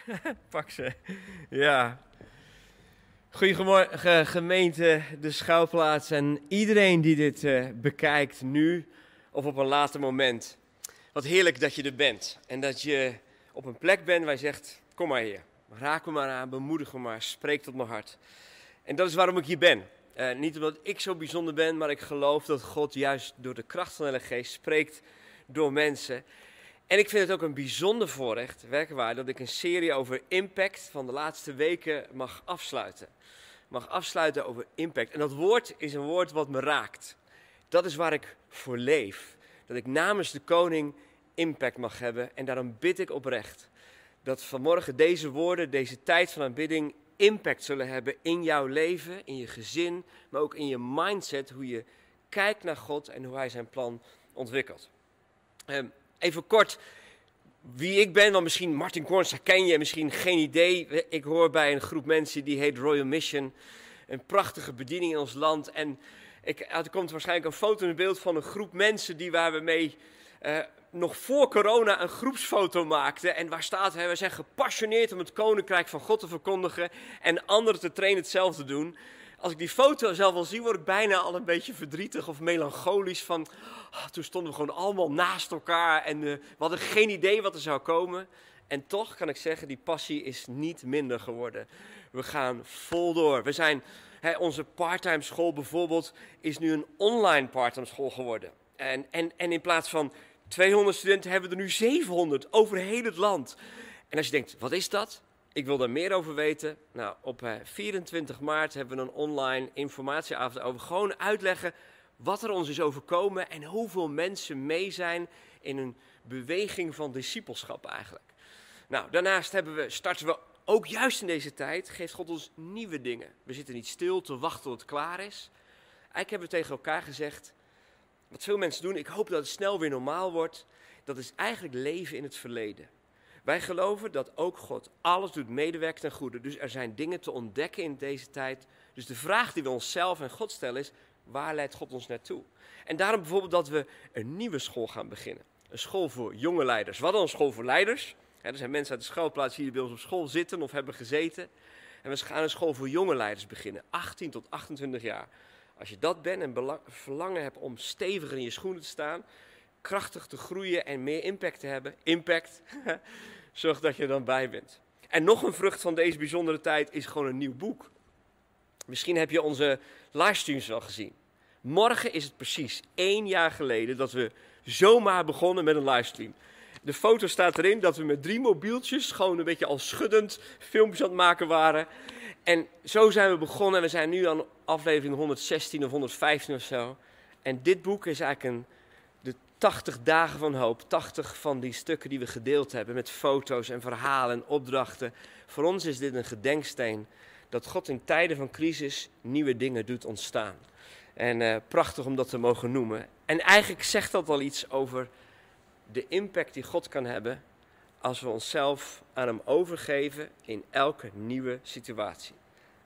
Pak ze. Ja. Goedemorgen gemeente, de schouwplaats en iedereen die dit uh, bekijkt nu of op een later moment. Wat heerlijk dat je er bent en dat je op een plek bent waar je zegt, kom maar hier. Raak me maar aan, bemoedig me maar, spreek tot mijn hart. En dat is waarom ik hier ben. Uh, niet omdat ik zo bijzonder ben, maar ik geloof dat God juist door de kracht van de Geest spreekt door mensen. En ik vind het ook een bijzonder voorrecht, werkelijk dat ik een serie over impact van de laatste weken mag afsluiten. Mag afsluiten over impact. En dat woord is een woord wat me raakt. Dat is waar ik voor leef. Dat ik namens de koning impact mag hebben. En daarom bid ik oprecht dat vanmorgen deze woorden, deze tijd van aanbidding, impact zullen hebben in jouw leven, in je gezin, maar ook in je mindset, hoe je kijkt naar God en hoe Hij zijn plan ontwikkelt. Ehm, even kort wie ik ben, want misschien Martin Korns ken je, misschien geen idee. Ik hoor bij een groep mensen die heet Royal Mission. Een prachtige bediening in ons land. En ik, er komt waarschijnlijk een foto in beeld van een groep mensen die waar we mee uh, nog voor corona een groepsfoto maakten. En waar staat, we zijn gepassioneerd om het koninkrijk van God te verkondigen en anderen te trainen hetzelfde doen als ik die foto zelf al zie, word ik bijna al een beetje verdrietig of melancholisch. Van, oh, toen stonden we gewoon allemaal naast elkaar en uh, we hadden geen idee wat er zou komen. En toch kan ik zeggen, die passie is niet minder geworden. We gaan vol door. We zijn, hè, onze parttime school bijvoorbeeld is nu een online parttime school geworden. En, en, en in plaats van 200 studenten hebben we er nu 700 over heel het land. En als je denkt, wat is dat? Ik wil daar meer over weten. Nou, op 24 eh, maart hebben we een online informatieavond over. Gewoon uitleggen wat er ons is overkomen en hoeveel mensen mee zijn in een beweging van discipelschap eigenlijk. Nou, daarnaast hebben we, starten we ook juist in deze tijd, geeft God ons nieuwe dingen. We zitten niet stil te wachten tot het klaar is. Eigenlijk hebben we tegen elkaar gezegd, wat veel mensen doen, ik hoop dat het snel weer normaal wordt. Dat is eigenlijk leven in het verleden. Wij geloven dat ook God alles doet medewerken ten goede. Dus er zijn dingen te ontdekken in deze tijd. Dus de vraag die we onszelf en God stellen is, waar leidt God ons naartoe? En daarom bijvoorbeeld dat we een nieuwe school gaan beginnen. Een school voor jonge leiders. Wat dan een school voor leiders? er zijn mensen uit de schoolplaats die bij ons op school zitten of hebben gezeten. En we gaan een school voor jonge leiders beginnen. 18 tot 28 jaar. Als je dat bent en verlangen hebt om steviger in je schoenen te staan, krachtig te groeien en meer impact te hebben, impact, zorg dat je er dan bij bent. En nog een vrucht van deze bijzondere tijd is gewoon een nieuw boek. Misschien heb je onze livestreams wel gezien. Morgen is het precies één jaar geleden dat we zomaar begonnen met een livestream. De foto staat erin dat we met drie mobieltjes gewoon een beetje al schuddend filmpjes aan het maken waren. En zo zijn we begonnen en we zijn nu aan aflevering 116 of 115 of zo. En dit boek is eigenlijk een 80 dagen van hoop, 80 van die stukken die we gedeeld hebben met foto's en verhalen en opdrachten. Voor ons is dit een gedenksteen dat God in tijden van crisis nieuwe dingen doet ontstaan. En uh, prachtig om dat te mogen noemen. En eigenlijk zegt dat al iets over de impact die God kan hebben als we onszelf aan Hem overgeven in elke nieuwe situatie.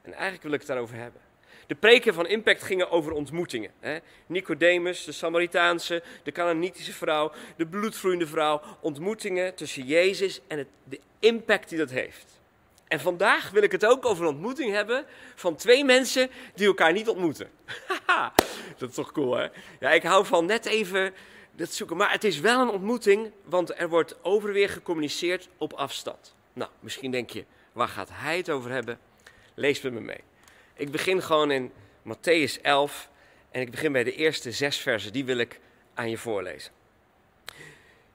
En eigenlijk wil ik het daarover hebben. De preken van Impact gingen over ontmoetingen. Hè? Nicodemus, de Samaritaanse, de Canaanitische vrouw, de bloedvloeiende vrouw. Ontmoetingen tussen Jezus en het, de impact die dat heeft. En vandaag wil ik het ook over een ontmoeting hebben van twee mensen die elkaar niet ontmoeten. dat is toch cool, hè? Ja, ik hou van net even dat zoeken. Maar het is wel een ontmoeting, want er wordt overweer gecommuniceerd op afstand. Nou, misschien denk je, waar gaat hij het over hebben? Lees met me mee. Ik begin gewoon in Matthäus 11 en ik begin bij de eerste zes versen. Die wil ik aan je voorlezen.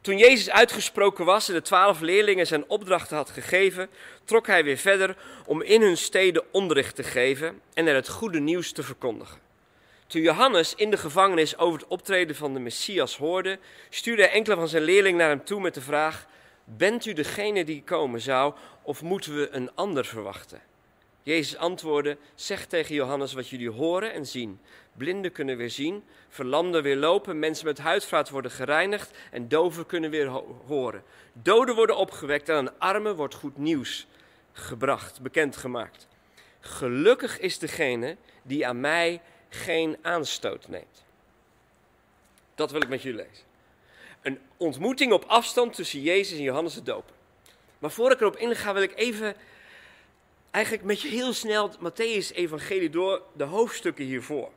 Toen Jezus uitgesproken was en de twaalf leerlingen zijn opdrachten had gegeven, trok hij weer verder om in hun steden onderricht te geven en er het goede nieuws te verkondigen. Toen Johannes in de gevangenis over het optreden van de Messias hoorde, stuurde hij enkele van zijn leerlingen naar hem toe met de vraag: Bent u degene die komen zou, of moeten we een ander verwachten? Jezus antwoordde: Zeg tegen Johannes wat jullie horen en zien. Blinden kunnen weer zien, verlamden weer lopen, mensen met huidvaat worden gereinigd en doven kunnen weer horen. Doden worden opgewekt en aan armen wordt goed nieuws gebracht, bekendgemaakt. Gelukkig is degene die aan mij geen aanstoot neemt. Dat wil ik met jullie lezen. Een ontmoeting op afstand tussen Jezus en Johannes de Doper. Maar voor ik erop inga, wil ik even eigenlijk met je heel snel het Matthäus-evangelie door de hoofdstukken hiervoor.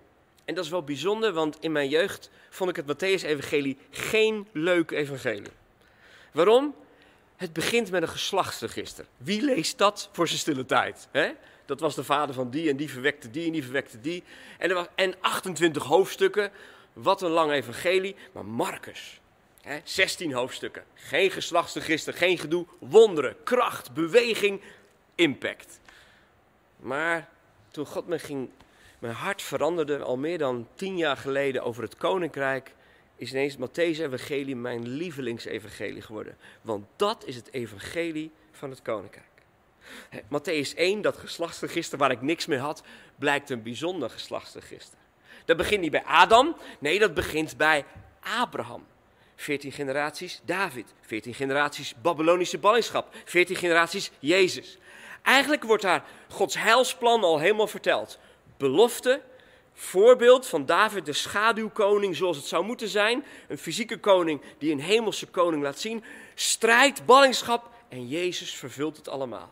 En dat is wel bijzonder, want in mijn jeugd vond ik het Matthäus-evangelie geen leuk evangelie. Waarom? Het begint met een geslachtsregister. Wie leest dat voor zijn stille tijd? Hè? Dat was de vader van die en die verwekte die en die verwekte die. En, er was, en 28 hoofdstukken. Wat een lang evangelie. Maar Marcus, hè, 16 hoofdstukken. Geen geslachtsregister, geen gedoe. Wonderen, kracht, beweging, impact. Maar toen God me ging, mijn hart veranderde al meer dan tien jaar geleden over het koninkrijk, is ineens Matthäus evangelie mijn lievelingsevangelie geworden. Want dat is het evangelie van het koninkrijk. Matthäus 1, dat geslachtsregister waar ik niks mee had, blijkt een bijzonder geslachtsregister. Dat begint niet bij Adam, nee, dat begint bij Abraham. 14 generaties David, 14 generaties Babylonische ballingschap, 14 generaties Jezus. Eigenlijk wordt daar Gods heilsplan al helemaal verteld. Belofte, voorbeeld van David, de schaduwkoning zoals het zou moeten zijn. Een fysieke koning die een hemelse koning laat zien. Strijd, ballingschap en Jezus vervult het allemaal.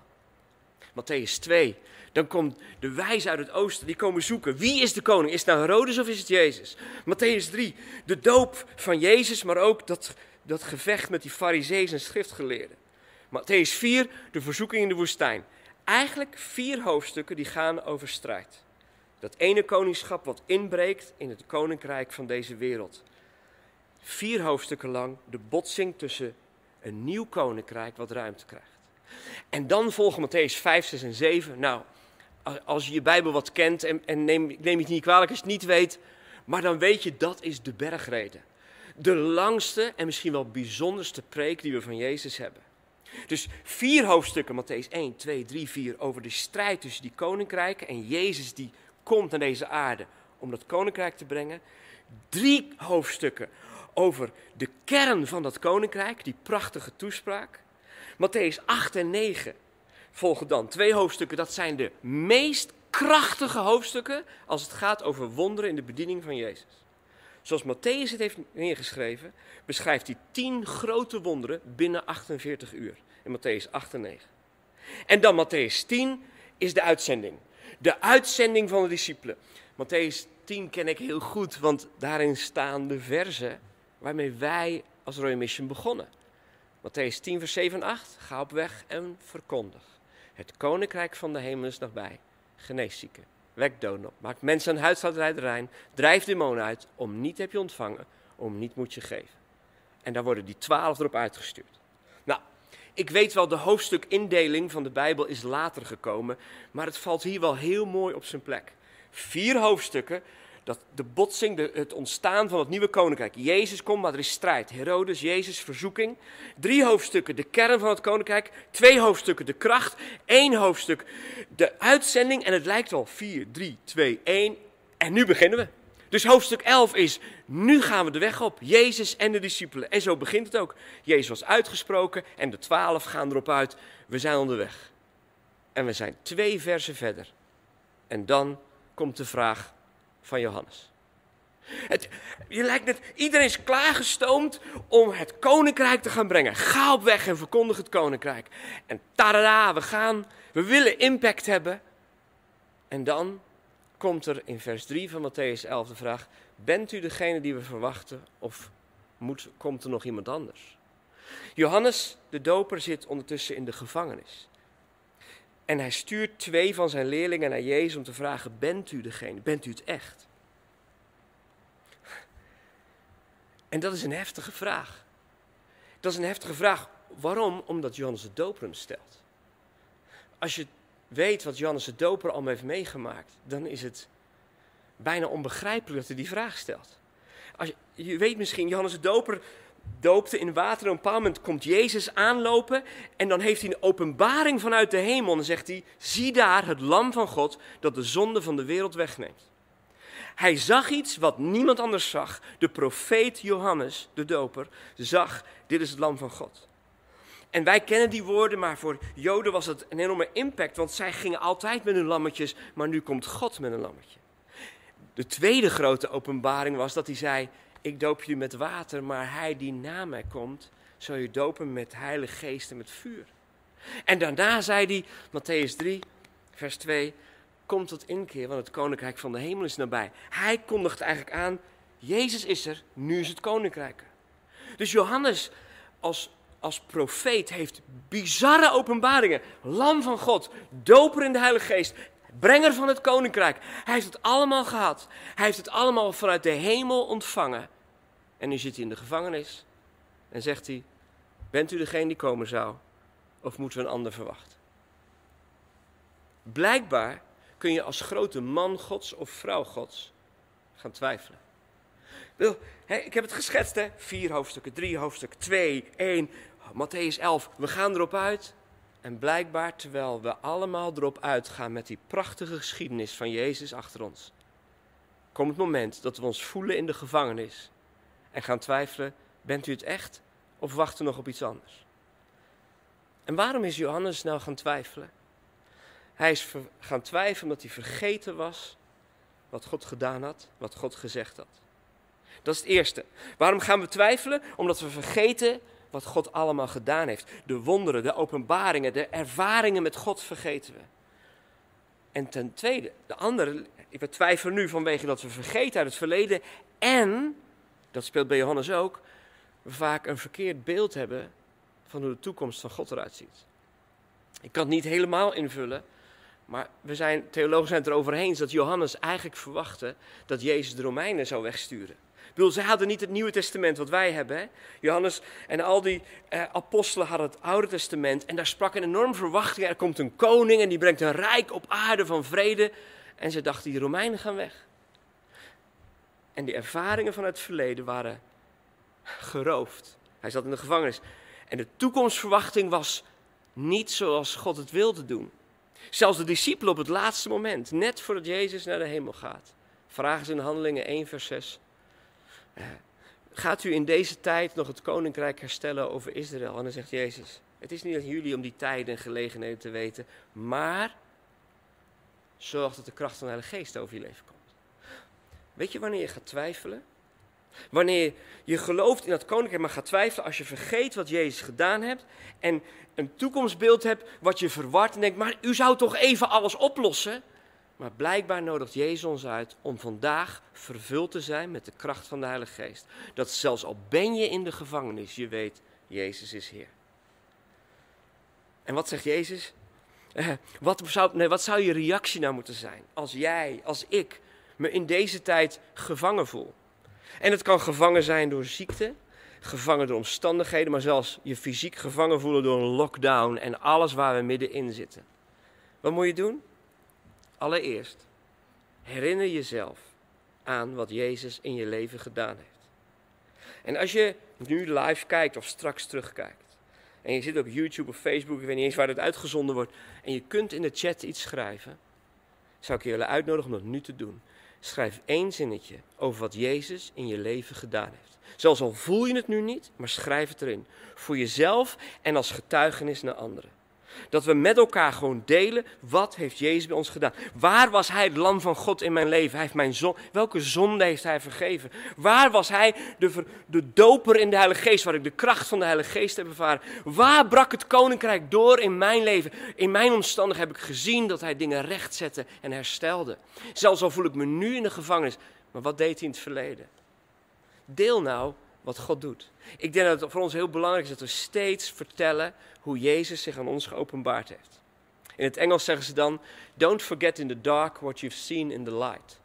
Matthäus 2. Dan komt de wijze uit het oosten, die komen zoeken. Wie is de koning? Is het nou Herodes of is het Jezus? Matthäus 3. De doop van Jezus, maar ook dat, dat gevecht met die fariseeën en schriftgeleerden. Matthäus 4. De verzoeking in de woestijn. Eigenlijk vier hoofdstukken die gaan over strijd. Dat ene koningschap wat inbreekt in het koninkrijk van deze wereld. Vier hoofdstukken lang de botsing tussen een nieuw koninkrijk wat ruimte krijgt. En dan volgen Matthäus 5, 6 en 7. Nou, als je je Bijbel wat kent, en, en neem, neem je het niet kwalijk als je het niet weet, maar dan weet je dat is de bergreden. De langste en misschien wel bijzonderste preek die we van Jezus hebben. Dus vier hoofdstukken, Matthäus 1, 2, 3, 4, over de strijd tussen die koninkrijken en Jezus die komt naar deze aarde om dat koninkrijk te brengen. Drie hoofdstukken over de kern van dat koninkrijk, die prachtige toespraak. Matthäus 8 en 9 volgen dan twee hoofdstukken. Dat zijn de meest krachtige hoofdstukken als het gaat over wonderen in de bediening van Jezus. Zoals Matthäus het heeft neergeschreven, beschrijft hij tien grote wonderen binnen 48 uur. In Matthäus 8 en 9. En dan Matthäus 10 is de uitzending. De uitzending van de discipelen. Matthäus 10 ken ik heel goed, want daarin staan de verzen waarmee wij als Royal Mission begonnen. Matthäus 10, vers 7 en 8. Ga op weg en verkondig. Het koninkrijk van de hemel is nabij. Genees zieken. Wek doden op. Maak mensen aan huishoudrij rein. Drijf demonen uit. Om niet heb je ontvangen. Om niet moet je geven. En daar worden die twaalf erop uitgestuurd. Nou, ik weet wel, de hoofdstukindeling van de Bijbel is later gekomen. Maar het valt hier wel heel mooi op zijn plek. Vier hoofdstukken dat de botsing, de, het ontstaan van het nieuwe koninkrijk. Jezus komt, maar er is strijd. Herodes, Jezus, verzoeking. Drie hoofdstukken, de kern van het koninkrijk. Twee hoofdstukken, de kracht. Eén hoofdstuk, de uitzending. En het lijkt wel 4, 3, 2, 1. En nu beginnen we. Dus hoofdstuk 11 is, nu gaan we de weg op. Jezus en de discipelen. En zo begint het ook. Jezus was uitgesproken en de twaalf gaan erop uit. We zijn onderweg. En we zijn twee versen verder. En dan komt de vraag, van Johannes. Het, je lijkt net, iedereen is klaargestoomd om het koninkrijk te gaan brengen. Ga op weg en verkondig het koninkrijk. En tada, we gaan, we willen impact hebben. En dan komt er in vers 3 van Matthäus 11 de vraag: Bent u degene die we verwachten of moet, komt er nog iemand anders? Johannes de Doper zit ondertussen in de gevangenis. En hij stuurt twee van zijn leerlingen naar Jezus om te vragen: Bent u degene? Bent u het echt? En dat is een heftige vraag. Dat is een heftige vraag. Waarom? Omdat Johannes de Doper hem stelt. Als je weet wat Johannes de Doper allemaal heeft meegemaakt, dan is het bijna onbegrijpelijk dat hij die vraag stelt. Als je, je weet misschien, Johannes de Doper doopte in water. En op een bepaald moment komt Jezus aanlopen. En dan heeft hij een openbaring vanuit de hemel. En zegt hij: Zie daar het Lam van God dat de zonde van de wereld wegneemt. Hij zag iets wat niemand anders zag. De profeet Johannes, de doper, zag: Dit is het Lam van God. En wij kennen die woorden, maar voor Joden was het een enorme impact. Want zij gingen altijd met hun lammetjes, maar nu komt God met een lammetje. De tweede grote openbaring was dat hij zei: ik doop je met water, maar hij die na mij komt, zal je dopen met heilige geest en met vuur. En daarna zei hij, Matthäus 3, vers 2, komt tot inkeer, want het koninkrijk van de hemel is nabij. Hij kondigt eigenlijk aan, Jezus is er, nu is het koninkrijk. Dus Johannes als, als profeet heeft bizarre openbaringen. Lam van God, doper in de Heilige Geest, brenger van het koninkrijk. Hij heeft het allemaal gehad. Hij heeft het allemaal vanuit de hemel ontvangen. En nu zit hij in de gevangenis en zegt hij, bent u degene die komen zou? Of moeten we een ander verwachten? Blijkbaar kun je als grote man Gods of vrouw Gods gaan twijfelen. Ik heb het geschetst, hè? Vier hoofdstukken, drie hoofdstukken, twee, één, Matthäus 11. We gaan erop uit. En blijkbaar, terwijl we allemaal erop uitgaan met die prachtige geschiedenis van Jezus achter ons, komt het moment dat we ons voelen in de gevangenis en gaan twijfelen: bent u het echt of wachten nog op iets anders? En waarom is Johannes nou gaan twijfelen? Hij is gaan twijfelen omdat hij vergeten was wat God gedaan had, wat God gezegd had. Dat is het eerste. Waarom gaan we twijfelen? Omdat we vergeten wat God allemaal gedaan heeft. De wonderen, de openbaringen, de ervaringen met God vergeten we. En ten tweede, de andere, we twijfelen nu vanwege dat we vergeten uit het verleden. En, dat speelt bij Johannes ook, we vaak een verkeerd beeld hebben van hoe de toekomst van God eruit ziet. Ik kan het niet helemaal invullen, maar we zijn, theologen zijn het erover eens dat Johannes eigenlijk verwachtte dat Jezus de Romeinen zou wegsturen. Ik zij hadden niet het Nieuwe Testament wat wij hebben. Johannes en al die eh, apostelen hadden het Oude Testament. En daar sprak een enorm verwachting. Er komt een koning en die brengt een rijk op aarde van vrede. En ze dachten, die Romeinen gaan weg. En die ervaringen van het verleden waren geroofd. Hij zat in de gevangenis. En de toekomstverwachting was niet zoals God het wilde doen. Zelfs de discipelen op het laatste moment, net voordat Jezus naar de hemel gaat, vragen ze in Handelingen 1, vers 6. Gaat u in deze tijd nog het koninkrijk herstellen over Israël? En dan zegt Jezus, het is niet aan jullie om die tijden en gelegenheden te weten, maar zorg dat de kracht van de Heilige Geest over je leven komt. Weet je wanneer je gaat twijfelen? Wanneer je gelooft in dat koninkrijk, maar gaat twijfelen als je vergeet wat Jezus gedaan hebt en een toekomstbeeld hebt wat je verwart en denkt, maar u zou toch even alles oplossen? Maar blijkbaar nodigt Jezus ons uit om vandaag vervuld te zijn met de kracht van de Heilige Geest. Dat zelfs al ben je in de gevangenis, je weet, Jezus is Heer. En wat zegt Jezus? Eh, wat, zou, nee, wat zou je reactie nou moeten zijn als jij, als ik, me in deze tijd gevangen voel? En het kan gevangen zijn door ziekte, gevangen door omstandigheden, maar zelfs je fysiek gevangen voelen door een lockdown en alles waar we middenin zitten. Wat moet je doen? Allereerst, herinner jezelf aan wat Jezus in je leven gedaan heeft. En als je nu live kijkt of straks terugkijkt, en je zit op YouTube of Facebook, ik weet niet eens waar het uitgezonden wordt, en je kunt in de chat iets schrijven, zou ik je willen uitnodigen om dat nu te doen. Schrijf één zinnetje over wat Jezus in je leven gedaan heeft. Zelfs al voel je het nu niet, maar schrijf het erin. Voor jezelf en als getuigenis naar anderen. Dat we met elkaar gewoon delen, wat heeft Jezus bij ons gedaan? Waar was Hij het lam van God in mijn leven? Hij heeft mijn zon, welke zonde heeft Hij vergeven? Waar was Hij de, de doper in de Heilige Geest, waar ik de kracht van de Heilige Geest heb ervaren? Waar brak het koninkrijk door in mijn leven? In mijn omstandigheden heb ik gezien dat Hij dingen rechtzette en herstelde. Zelfs al voel ik me nu in de gevangenis, maar wat deed Hij in het verleden? Deel nou wat God doet. Ik denk dat het voor ons heel belangrijk is dat we steeds vertellen hoe Jezus zich aan ons geopenbaard heeft. In het Engels zeggen ze dan: Don't forget in the dark what you've seen in the light.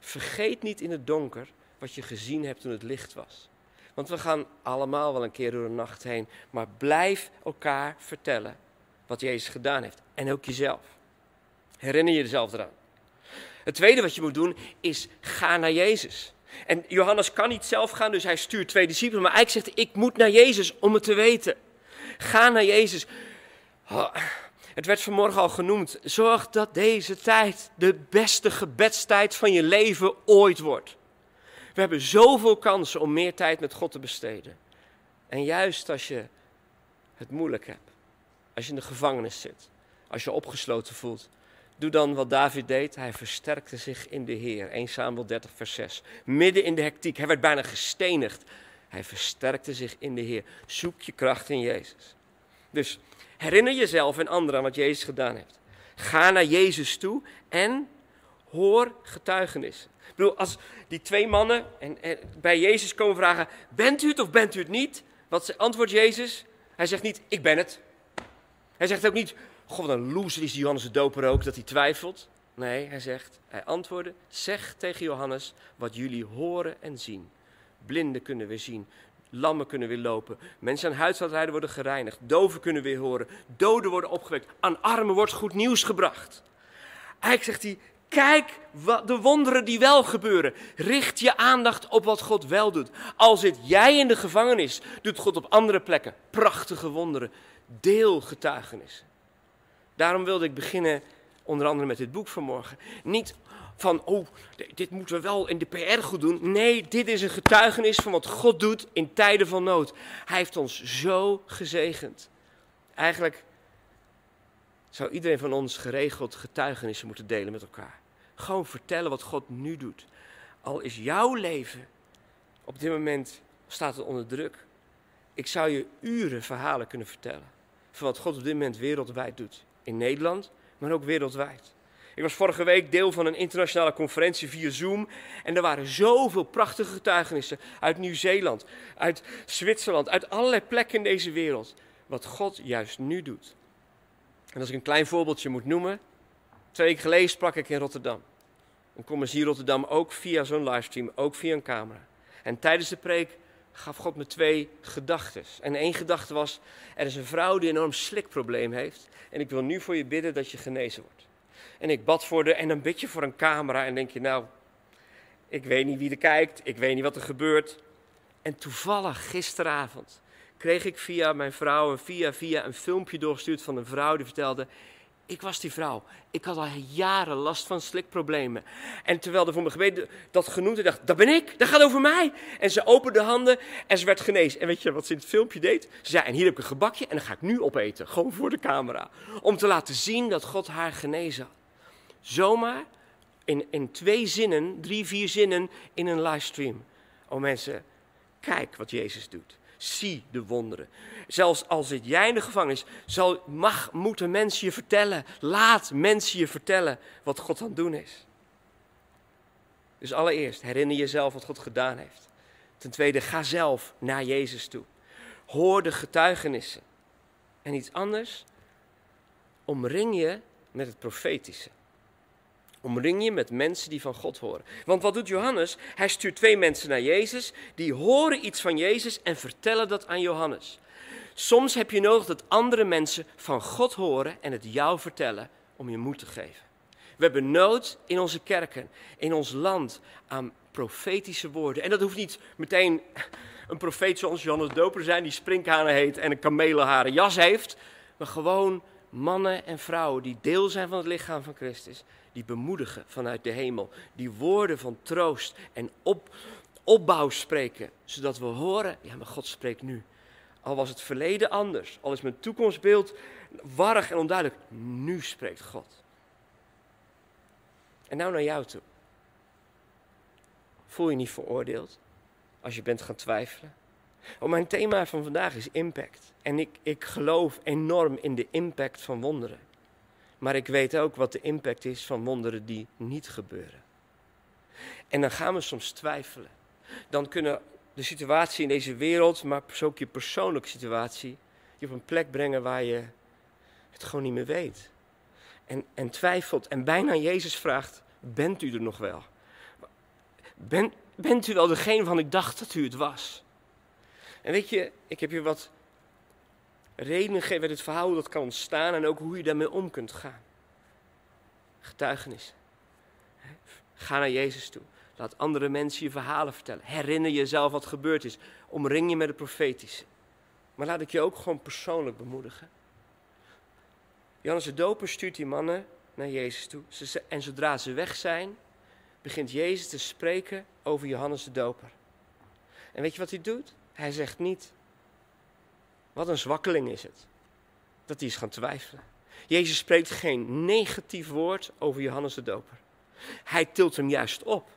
Vergeet niet in het donker wat je gezien hebt toen het licht was. Want we gaan allemaal wel een keer door de nacht heen, maar blijf elkaar vertellen wat Jezus gedaan heeft. En ook jezelf. Herinner je jezelf eraan. Het tweede wat je moet doen is ga naar Jezus. En Johannes kan niet zelf gaan, dus hij stuurt twee discipelen. Maar eigenlijk zegt ik moet naar Jezus om het te weten. Ga naar Jezus. Het werd vanmorgen al genoemd. Zorg dat deze tijd de beste gebedstijd van je leven ooit wordt. We hebben zoveel kansen om meer tijd met God te besteden. En juist als je het moeilijk hebt, als je in de gevangenis zit, als je opgesloten voelt, Doe dan wat David deed. Hij versterkte zich in de Heer. 1 Samuel 30, vers 6. Midden in de hectiek. Hij werd bijna gestenigd. Hij versterkte zich in de Heer. Zoek je kracht in Jezus. Dus herinner jezelf en anderen aan wat Jezus gedaan heeft. Ga naar Jezus toe en hoor getuigenissen. Ik bedoel, als die twee mannen en, bij Jezus komen vragen: Bent u het of bent u het niet? Wat antwoordt Jezus? Hij zegt niet: Ik ben het. Hij zegt ook niet: God, wat een loser is die Johannes de Doper ook, dat hij twijfelt. Nee, hij zegt, hij antwoordde, zeg tegen Johannes wat jullie horen en zien. Blinden kunnen weer zien, lammen kunnen weer lopen, mensen aan huisartrijden worden gereinigd, doven kunnen weer horen, doden worden opgewekt, aan armen wordt goed nieuws gebracht. Eigenlijk zegt hij, kijk de wonderen die wel gebeuren. Richt je aandacht op wat God wel doet. Al zit jij in de gevangenis, doet God op andere plekken prachtige wonderen. Deel getuigenissen. Daarom wilde ik beginnen onder andere met dit boek vanmorgen. Niet van, oh, dit moeten we wel in de PR goed doen. Nee, dit is een getuigenis van wat God doet in tijden van nood. Hij heeft ons zo gezegend. Eigenlijk zou iedereen van ons geregeld getuigenissen moeten delen met elkaar. Gewoon vertellen wat God nu doet. Al is jouw leven op dit moment staat het onder druk. Ik zou je uren verhalen kunnen vertellen van wat God op dit moment wereldwijd doet. In Nederland, maar ook wereldwijd. Ik was vorige week deel van een internationale conferentie via Zoom. En er waren zoveel prachtige getuigenissen uit Nieuw-Zeeland, uit Zwitserland, uit allerlei plekken in deze wereld. Wat God juist nu doet. En als ik een klein voorbeeldje moet noemen. Twee weken geleden sprak ik in Rotterdam. En kom eens hier Rotterdam ook via zo'n livestream, ook via een camera. En tijdens de preek gaf God me twee gedachten. En één gedachte was, er is een vrouw die een enorm slikprobleem heeft. En ik wil nu voor je bidden dat je genezen wordt. En ik bad voor de, en dan bid je voor een camera en denk je, nou, ik weet niet wie er kijkt, ik weet niet wat er gebeurt. En toevallig gisteravond kreeg ik via mijn vrouw en via via een filmpje doorgestuurd van een vrouw die vertelde, ik was die vrouw. Ik had al jaren last van slikproblemen. En terwijl er voor me gebeden dat genoemd, ik dacht, dat ben ik, dat gaat over mij. En ze opende de handen en ze werd genezen. En weet je wat ze in het filmpje deed? Ze zei, en hier heb ik een gebakje en dan ga ik nu opeten. Gewoon voor de camera. Om te laten zien dat God haar genezen had. Zomaar in, in twee zinnen, drie, vier zinnen in een livestream. Oh mensen, kijk wat Jezus doet. Zie de wonderen. Zelfs al zit jij in de gevangenis, zal, mag, moeten mensen je vertellen. Laat mensen je vertellen wat God aan het doen is. Dus allereerst, herinner jezelf wat God gedaan heeft. Ten tweede, ga zelf naar Jezus toe. Hoor de getuigenissen. En iets anders, omring je met het profetische. Omring je met mensen die van God horen. Want wat doet Johannes? Hij stuurt twee mensen naar Jezus, die horen iets van Jezus en vertellen dat aan Johannes. Soms heb je nodig dat andere mensen van God horen en het jou vertellen om je moed te geven. We hebben nood in onze kerken, in ons land, aan profetische woorden. En dat hoeft niet meteen een profeet zoals Johannes Doper zijn, die sprinkhanen heet en een kamelenharen jas heeft. Maar gewoon mannen en vrouwen die deel zijn van het lichaam van Christus die bemoedigen vanuit de hemel, die woorden van troost en op, opbouw spreken, zodat we horen, ja maar God spreekt nu. Al was het verleden anders, al is mijn toekomstbeeld warrig en onduidelijk, nu spreekt God. En nou naar jou toe. Voel je niet veroordeeld als je bent gaan twijfelen? Oh, mijn thema van vandaag is impact. En ik, ik geloof enorm in de impact van wonderen. Maar ik weet ook wat de impact is van wonderen die niet gebeuren. En dan gaan we soms twijfelen. Dan kunnen de situatie in deze wereld, maar ook je persoonlijke situatie, je op een plek brengen waar je het gewoon niet meer weet. En, en twijfelt en bijna Jezus vraagt, bent u er nog wel? Ben, bent u wel degene van ik dacht dat u het was? En weet je, ik heb je wat redenen geven het verhaal dat kan ontstaan en ook hoe je daarmee om kunt gaan. Getuigenis. Ga naar Jezus toe. Laat andere mensen je verhalen vertellen. Herinner jezelf wat gebeurd is. Omring je met het profetische. Maar laat ik je ook gewoon persoonlijk bemoedigen. Johannes de Doper stuurt die mannen naar Jezus toe. En zodra ze weg zijn, begint Jezus te spreken over Johannes de Doper. En weet je wat hij doet? Hij zegt niet, wat een zwakkeling is het. Dat hij is gaan twijfelen. Jezus spreekt geen negatief woord over Johannes de Doper. Hij tilt hem juist op.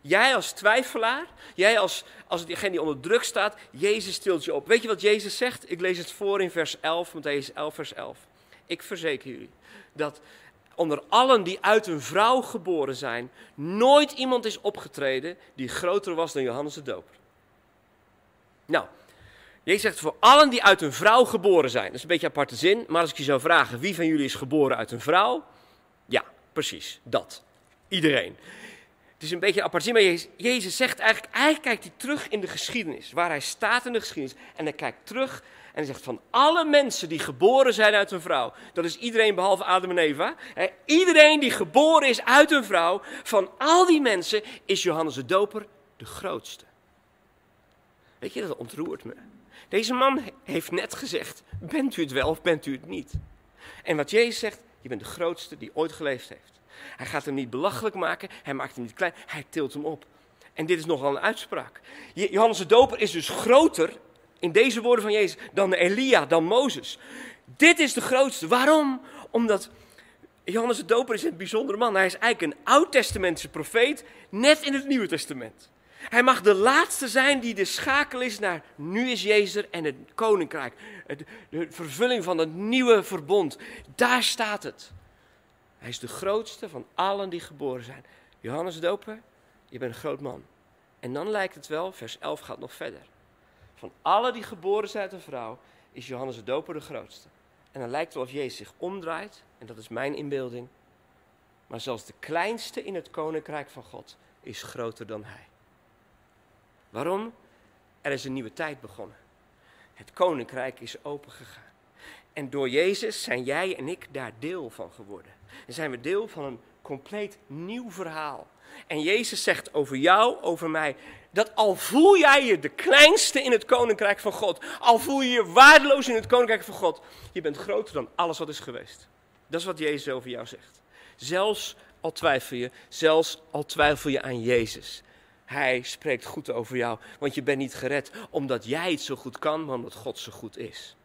Jij als twijfelaar, jij als, als degene die onder druk staat, Jezus stilt je op. Weet je wat Jezus zegt? Ik lees het voor in vers 11, Matthäus 11, vers 11. Ik verzeker jullie dat onder allen die uit een vrouw geboren zijn, nooit iemand is opgetreden die groter was dan Johannes de Doper. Nou, Jezus zegt voor allen die uit een vrouw geboren zijn. Dat is een beetje aparte zin, maar als ik je zou vragen wie van jullie is geboren uit een vrouw? Ja, precies, dat. Iedereen. Het is een beetje een zin, maar Jezus, Jezus zegt eigenlijk, eigenlijk kijkt hij terug in de geschiedenis, waar hij staat in de geschiedenis. En hij kijkt terug en hij zegt van alle mensen die geboren zijn uit een vrouw, dat is iedereen behalve Adam en Eva. Hè, iedereen die geboren is uit een vrouw, van al die mensen is Johannes de Doper de grootste. Weet je, dat ontroert me. Deze man heeft net gezegd, bent u het wel of bent u het niet? En wat Jezus zegt, je bent de grootste die ooit geleefd heeft. Hij gaat hem niet belachelijk maken, hij maakt hem niet klein, hij tilt hem op. En dit is nogal een uitspraak. Johannes de Doper is dus groter, in deze woorden van Jezus, dan Elia, dan Mozes. Dit is de grootste. Waarom? Omdat Johannes de Doper is een bijzondere man. Hij is eigenlijk een oud-testamentische profeet, net in het Nieuwe Testament. Hij mag de laatste zijn die de schakel is naar nu is Jezus en het koninkrijk. De vervulling van het nieuwe verbond. Daar staat het. Hij is de grootste van allen die geboren zijn. Johannes Doper, je bent een groot man. En dan lijkt het wel, vers 11 gaat nog verder. Van allen die geboren zijn uit een vrouw, is Johannes de Doper de grootste. En dan lijkt het of Jezus zich omdraait, en dat is mijn inbeelding. Maar zelfs de kleinste in het koninkrijk van God is groter dan hij. Waarom? Er is een nieuwe tijd begonnen. Het koninkrijk is opengegaan. En door Jezus zijn jij en ik daar deel van geworden. En zijn we deel van een compleet nieuw verhaal. En Jezus zegt over jou, over mij, dat al voel jij je de kleinste in het koninkrijk van God, al voel je je waardeloos in het koninkrijk van God, je bent groter dan alles wat is geweest. Dat is wat Jezus over jou zegt. Zelfs al twijfel je, zelfs al twijfel je aan Jezus. Hij spreekt goed over jou, want je bent niet gered omdat jij het zo goed kan, maar omdat God zo goed is.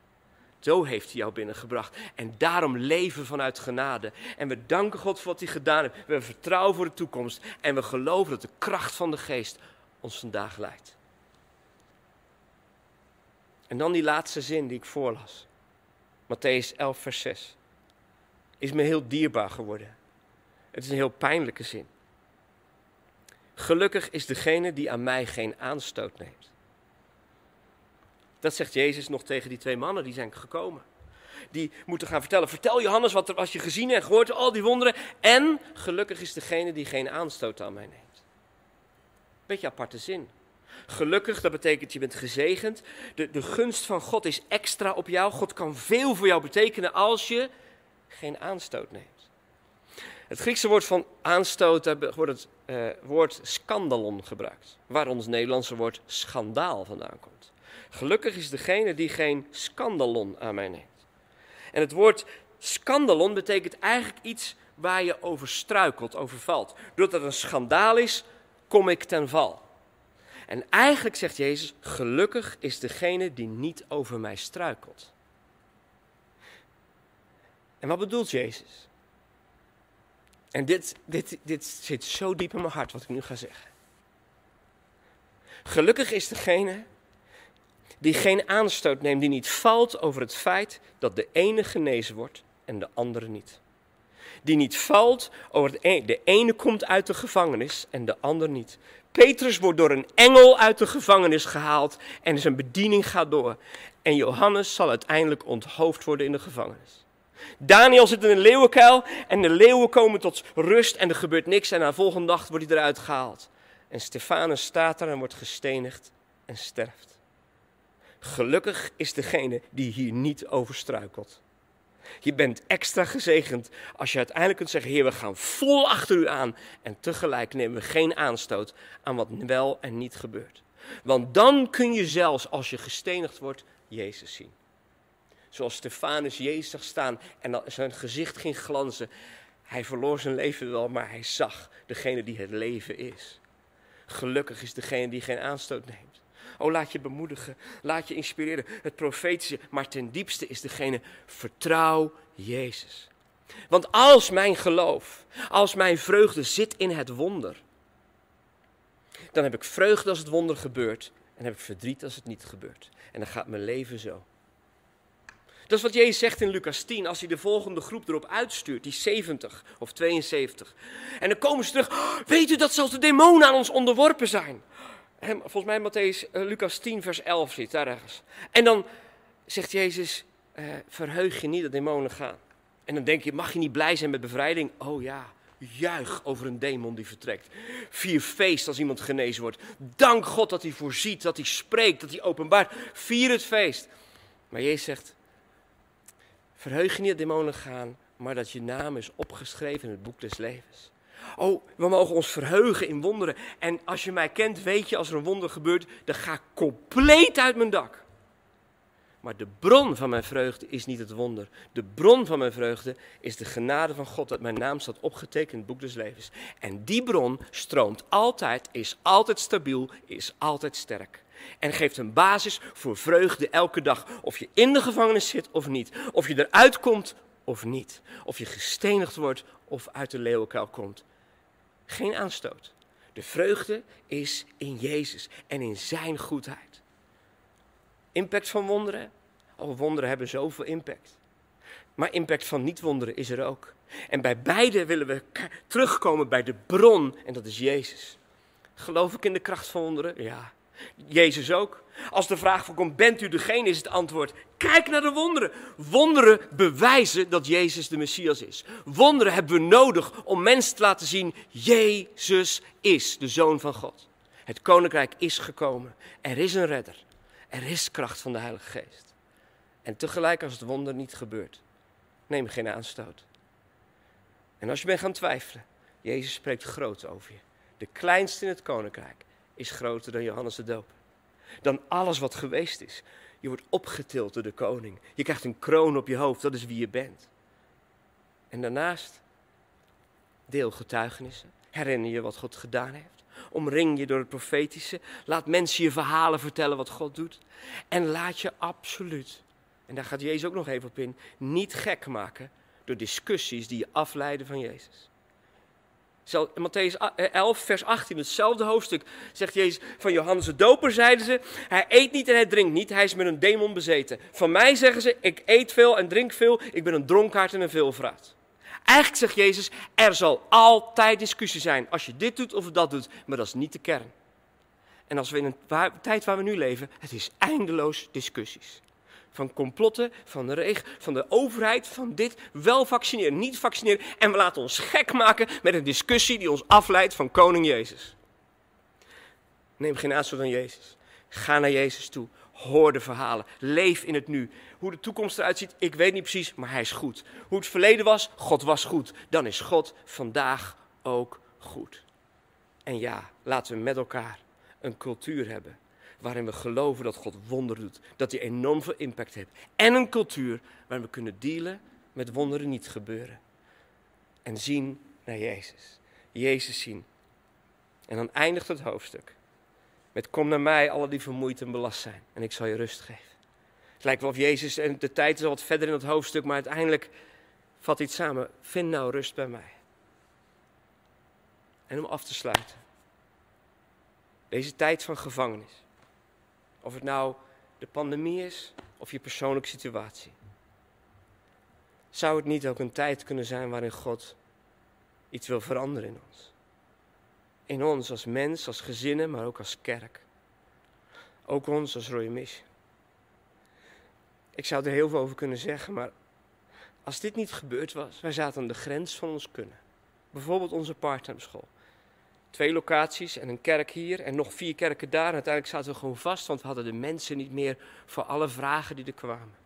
Zo heeft hij jou binnengebracht. En daarom leven vanuit genade. En we danken God voor wat hij gedaan heeft. We vertrouwen voor de toekomst. En we geloven dat de kracht van de geest ons vandaag leidt. En dan die laatste zin die ik voorlas. Matthäus 11, vers 6. Is me heel dierbaar geworden. Het is een heel pijnlijke zin. Gelukkig is degene die aan mij geen aanstoot neemt. Dat zegt Jezus nog tegen die twee mannen die zijn gekomen. Die moeten gaan vertellen. Vertel Johannes wat er was je gezien en gehoord, al die wonderen. En gelukkig is degene die geen aanstoot aan mij neemt. Beetje aparte zin. Gelukkig, dat betekent je bent gezegend. De, de gunst van God is extra op jou. God kan veel voor jou betekenen als je geen aanstoot neemt. Het Griekse woord van aanstoot, wordt het uh, woord scandalon gebruikt. Waar ons Nederlandse woord schandaal vandaan komt. Gelukkig is degene die geen scandalon aan mij neemt. En het woord scandalon betekent eigenlijk iets waar je over struikelt, over valt. Doordat het een schandaal is, kom ik ten val. En eigenlijk zegt Jezus, gelukkig is degene die niet over mij struikelt. En wat bedoelt Jezus? En dit, dit, dit zit zo diep in mijn hart wat ik nu ga zeggen. Gelukkig is degene die geen aanstoot neemt, die niet valt over het feit dat de ene genezen wordt en de andere niet. Die niet valt over het ene, de ene komt uit de gevangenis en de ander niet. Petrus wordt door een engel uit de gevangenis gehaald en zijn bediening gaat door. En Johannes zal uiteindelijk onthoofd worden in de gevangenis. Daniel zit in een leeuwenkuil en de leeuwen komen tot rust en er gebeurt niks en de volgende dag wordt hij eruit gehaald. En Stefanus staat er en wordt gestenigd en sterft. Gelukkig is degene die hier niet over struikelt. Je bent extra gezegend als je uiteindelijk kunt zeggen: Heer, we gaan vol achter u aan. En tegelijk nemen we geen aanstoot aan wat wel en niet gebeurt. Want dan kun je zelfs als je gestenigd wordt, Jezus zien. Zoals Stefanus Jezus zag staan en zijn gezicht ging glanzen. Hij verloor zijn leven wel, maar hij zag degene die het leven is. Gelukkig is degene die geen aanstoot neemt. Oh, laat je bemoedigen, laat je inspireren. Het profetische, maar ten diepste is degene, vertrouw Jezus. Want als mijn geloof, als mijn vreugde zit in het wonder, Dan heb ik vreugde als het wonder gebeurt. En heb ik verdriet als het niet gebeurt. En dan gaat mijn leven zo. Dat is wat Jezus zegt in Lucas 10 als hij de volgende groep erop uitstuurt, die 70 of 72. En dan komen ze terug, "Oh, weet u dat zelfs de demonen aan ons onderworpen zijn? En volgens mij Matthäus, eh, Lucas 10 vers 11 zit daar ergens. En dan zegt Jezus, eh, verheug je niet dat demonen gaan. En dan denk je, mag je niet blij zijn met bevrijding? Oh ja, juich over een demon die vertrekt. Vier feest als iemand genezen wordt. Dank God dat hij voorziet, dat hij spreekt, dat hij openbaart. Vier het feest. Maar Jezus zegt, verheug je niet dat demonen gaan, maar dat je naam is opgeschreven in het boek des levens. Oh, we mogen ons verheugen in wonderen. En als je mij kent, weet je, als er een wonder gebeurt, dan ga ik compleet uit mijn dak. Maar de bron van mijn vreugde is niet het wonder. De bron van mijn vreugde is de genade van God dat mijn naam staat opgetekend in het boek des levens. En die bron stroomt altijd, is altijd stabiel, is altijd sterk. En geeft een basis voor vreugde elke dag. Of je in de gevangenis zit of niet. Of je eruit komt of niet. Of je gestenigd wordt of uit de leeuwenkuil komt. Geen aanstoot. De vreugde is in Jezus en in zijn goedheid. Impact van wonderen? Oh, wonderen hebben zoveel impact. Maar impact van niet-wonderen is er ook. En bij beide willen we terugkomen bij de bron, en dat is Jezus. Geloof ik in de kracht van wonderen? Ja. Jezus ook. Als de vraag voorkomt, bent u degene, is het antwoord, kijk naar de wonderen. Wonderen bewijzen dat Jezus de Messias is. Wonderen hebben we nodig om mensen te laten zien, Jezus is de Zoon van God. Het Koninkrijk is gekomen. Er is een redder. Er is kracht van de Heilige Geest. En tegelijk als het wonder niet gebeurt, neem geen aanstoot. En als je bent gaan twijfelen, Jezus spreekt groot over je. De kleinste in het Koninkrijk is groter dan Johannes de Doper. Dan alles wat geweest is. Je wordt opgetild door de koning. Je krijgt een kroon op je hoofd, dat is wie je bent. En daarnaast, deel getuigenissen. Herinner je wat God gedaan heeft. Omring je door het profetische. Laat mensen je verhalen vertellen wat God doet. En laat je absoluut, en daar gaat Jezus ook nog even op in, niet gek maken door discussies die je afleiden van Jezus. In Matthäus 11, vers 18, hetzelfde hoofdstuk, zegt Jezus van Johannes de Doper, zeiden ze, hij eet niet en hij drinkt niet, hij is met een demon bezeten. Van mij zeggen ze, ik eet veel en drink veel, ik ben een dronkaard en een veelvraat. Eigenlijk zegt Jezus, er zal altijd discussie zijn als je dit doet of dat doet, maar dat is niet de kern. En als we in een tijd waar we nu leven, het is eindeloos discussies. Van complotten, van de regen, van de overheid, van dit, wel vaccineren, niet vaccineren. En we laten ons gek maken met een discussie die ons afleidt van koning Jezus. Neem geen aanstoot aan Jezus. Ga naar Jezus toe. Hoor de verhalen. Leef in het nu. Hoe de toekomst eruit ziet, ik weet niet precies, maar hij is goed. Hoe het verleden was, God was goed. Dan is God vandaag ook goed. En ja, laten we met elkaar een cultuur hebben waarin we geloven dat God wonder doet. Dat hij enorm veel impact heeft. En een cultuur waarin we kunnen dealen met wonderen niet gebeuren. En zien naar Jezus. Jezus zien. En dan eindigt het hoofdstuk met kom naar mij, alle die vermoeid en belast zijn. En ik zal je rust geven. Het lijkt wel of Jezus, en de tijd is al wat verder in het hoofdstuk, maar uiteindelijk vat het samen. Vind nou rust bij mij. En om af te sluiten. Deze tijd van gevangenis. Of het nou de pandemie is of je persoonlijke situatie. Zou het niet ook een tijd kunnen zijn waarin God iets wil veranderen in ons? In ons als mens, als gezinnen, maar ook als kerk. Ook ons als Royal Mission. Ik zou er heel veel over kunnen zeggen, maar als dit niet gebeurd was, wij zaten aan de grens van ons kunnen. Bijvoorbeeld onze parttime school. Twee locaties en een kerk hier en nog vier kerken daar. En uiteindelijk zaten we gewoon vast, want we hadden de mensen niet meer voor alle vragen die er kwamen.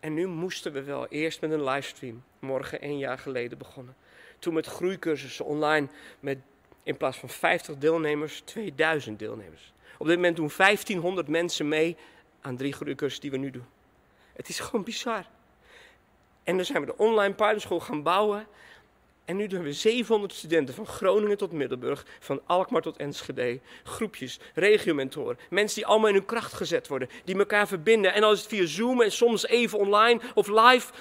En nu moesten we wel eerst met een livestream, morgen één jaar geleden begonnen. Toen met groeicursussen online met in plaats van 50 deelnemers 2000 deelnemers. Op dit moment doen 1500 mensen mee aan drie groeicursussen die we nu doen. Het is gewoon bizar. En dan zijn we de online partnerschool gaan bouwen. En nu doen we 700 studenten van Groningen tot Middelburg, van Alkmaar tot Enschede. Groepjes, regiomentoren, mensen die allemaal in hun kracht gezet worden, die elkaar verbinden. En als het via Zoom en soms even online of live.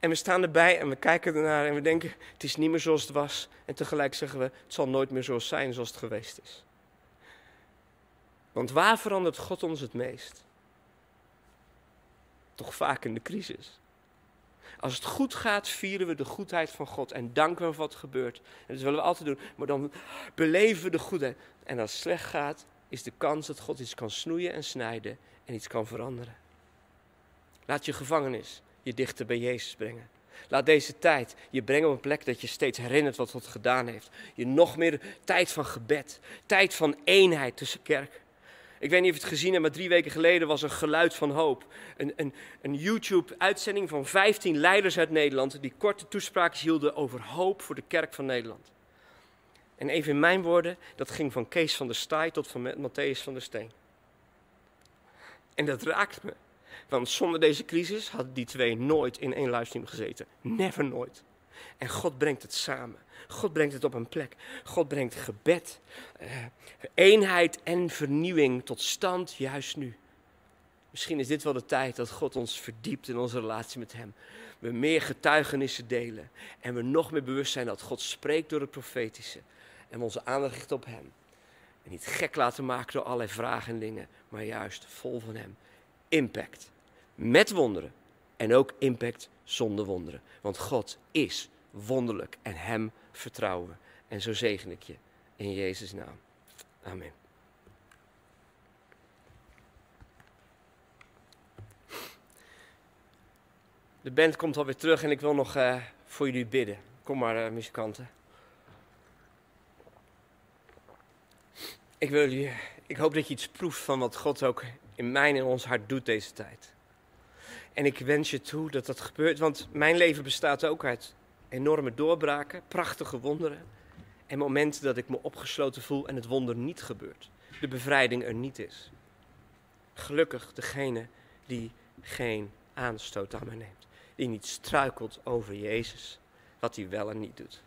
En we staan erbij en we kijken ernaar en we denken, het is niet meer zoals het was. En tegelijk zeggen we, het zal nooit meer zo zijn zoals het geweest is. Want waar verandert God ons het meest? Toch vaak in de crisis. Als het goed gaat, vieren we de goedheid van God en danken we wat gebeurt. En dat willen we altijd doen. Maar dan beleven we de goedheid. En als het slecht gaat, is de kans dat God iets kan snoeien en snijden en iets kan veranderen. Laat je gevangenis je dichter bij Jezus brengen. Laat deze tijd je brengen op een plek dat je steeds herinnert wat God gedaan heeft. Je nog meer tijd van gebed, tijd van eenheid tussen kerk. Ik weet niet of je het gezien hebt, maar drie weken geleden was een geluid van hoop. Een, een, een YouTube-uitzending van 15 leiders uit Nederland die korte toespraakjes hielden over hoop voor de kerk van Nederland. En even in mijn woorden, dat ging van Kees van der Staaij tot van Matthäus van der Steen. En dat raakt me. Want zonder deze crisis hadden die twee nooit in één livestream gezeten. Never nooit. En God brengt het samen. God brengt het op een plek. God brengt gebed, eh, eenheid en vernieuwing tot stand juist nu. Misschien is dit wel de tijd dat God ons verdiept in onze relatie met Hem. We meer getuigenissen delen. En we nog meer bewust zijn dat God spreekt door het profetische. En we onze aandacht richten op Hem. En niet gek laten maken door allerlei vragen en dingen. Maar juist vol van Hem. Impact. Met wonderen. En ook impact zonder wonderen. Want God is wonderlijk en Hem vertrouwen. En zo zegen ik je in Jezus' naam. Amen. De band komt alweer terug en ik wil nog uh, voor jullie bidden. Kom maar, uh, muzikanten. Ik, wil jullie, ik hoop dat je iets proeft van wat God ook in mijn en ons hart doet deze tijd. En ik wens je toe dat dat gebeurt, want mijn leven bestaat ook uit enorme doorbraken, prachtige wonderen. En momenten dat ik me opgesloten voel en het wonder niet gebeurt. De bevrijding er niet is. Gelukkig degene die geen aanstoot aan mij neemt. Die niet struikelt over Jezus, wat hij wel en niet doet.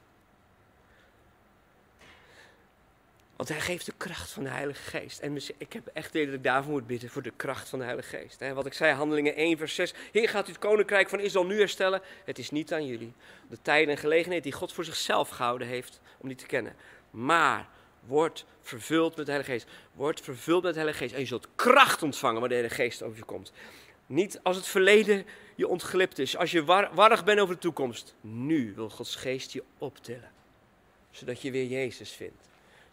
Want hij geeft de kracht van de Heilige Geest. En ik heb echt de dat ik daarvoor moet bidden, voor de kracht van de Heilige Geest. Wat ik zei, handelingen 1 vers 6. Heer, gaat u het koninkrijk van Israël nu herstellen? Het is niet aan jullie. De tijden en gelegenheid die God voor zichzelf gehouden heeft, om die te kennen. Maar word vervuld met de Heilige Geest. Word vervuld met de Heilige Geest. En je zult kracht ontvangen waar de Heilige Geest over je komt. Niet als het verleden je ontglipt is. Als je warrig bent over de toekomst. Nu wil Gods Geest je optillen. Zodat je weer Jezus vindt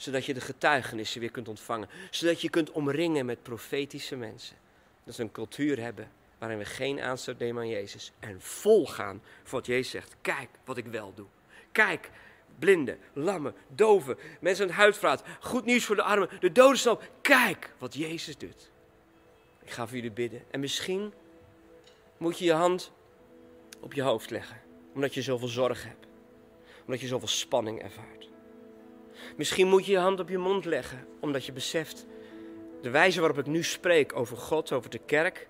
zodat je de getuigenissen weer kunt ontvangen. Zodat je kunt omringen met profetische mensen. Dat we een cultuur hebben waarin we geen aanstoot nemen aan Jezus. En volgaan voor wat Jezus zegt. Kijk wat ik wel doe. Kijk, blinden, lammen, doven, mensen aan het huidvraat. Goed nieuws voor de armen, de doden Kijk wat Jezus doet. Ik ga voor jullie bidden. En misschien moet je je hand op je hoofd leggen. Omdat je zoveel zorg hebt. Omdat je zoveel spanning ervaart. Misschien moet je je hand op je mond leggen, omdat je beseft, de wijze waarop ik nu spreek over God, over de kerk,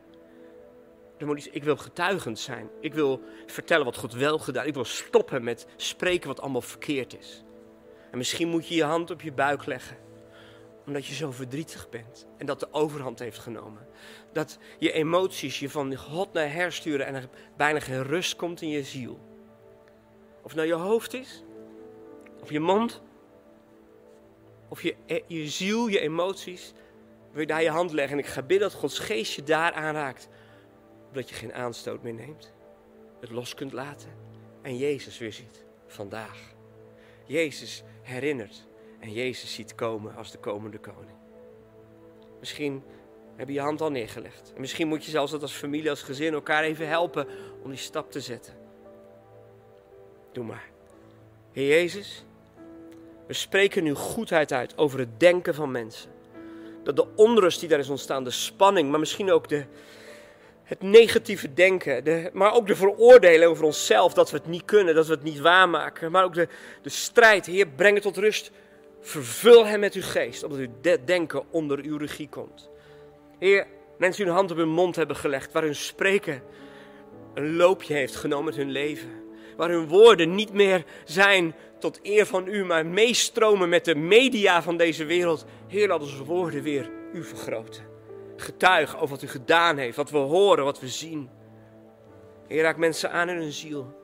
ik wil getuigend zijn. Ik wil vertellen wat God wel gedaan. Ik wil stoppen met spreken wat allemaal verkeerd is. En misschien moet je je hand op je buik leggen, omdat je zo verdrietig bent en dat de overhand heeft genomen. Dat je emoties je van God naar hersturen en er bijna geen rust komt in je ziel. Of het nou je hoofd is, of je mond, of je, eh, je ziel, je emoties, wil je daar je hand leggen. En ik ga bidden dat Gods geest je daar aanraakt. Zodat je geen aanstoot meer neemt. Het los kunt laten. En Jezus weer ziet. Vandaag. Jezus herinnert. En Jezus ziet komen als de komende koning. Misschien heb je je hand al neergelegd. En misschien moet je zelfs dat als familie, als gezin elkaar even helpen om die stap te zetten. Doe maar. Heer Jezus, we spreken nu goedheid uit over het denken van mensen. Dat de onrust die daar is ontstaan, de spanning, maar misschien ook de, het negatieve denken, de, maar ook de veroordelen over onszelf, dat we het niet kunnen, dat we het niet waarmaken. Maar ook de, de strijd, Heer, breng het tot rust. Vervul hem met uw geest, omdat uw denken onder uw regie komt. Heer, mensen die hun hand op hun mond hebben gelegd, waar hun spreken een loopje heeft genomen met hun leven. Waar hun woorden niet meer zijn tot eer van u, maar meestromen met de media van deze wereld. Heer, laat onze woorden weer u vergroten. Getuigen over wat u gedaan heeft, wat we horen, wat we zien. Heer, raak mensen aan in hun ziel,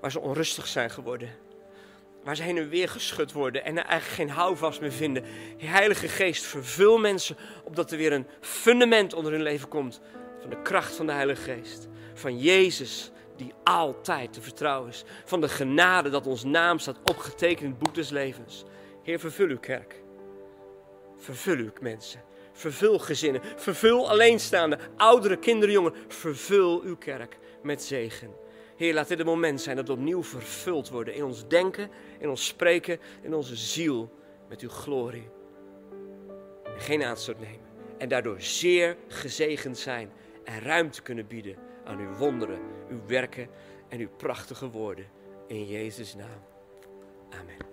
waar ze onrustig zijn geworden. Waar ze heen en weer geschud worden en er eigenlijk geen houvast meer vinden. Heilige Geest, vervul mensen opdat er weer een fundament onder hun leven komt. Van de kracht van de Heilige Geest. Van Jezus, die altijd te vertrouwen is. Van de genade dat ons naam staat opgetekend in het boek des levens. Heer, vervul uw kerk. Vervul uw mensen. Vervul gezinnen. Vervul alleenstaande, ouderen, kinderen, jongeren. Vervul uw kerk met zegen. Heer, laat dit een moment zijn dat we opnieuw vervuld worden in ons denken, in ons spreken, in onze ziel met uw glorie. En geen aanstoot nemen. En daardoor zeer gezegend zijn en ruimte kunnen bieden aan uw wonderen, uw werken en uw prachtige woorden. In Jezus' naam. Amen.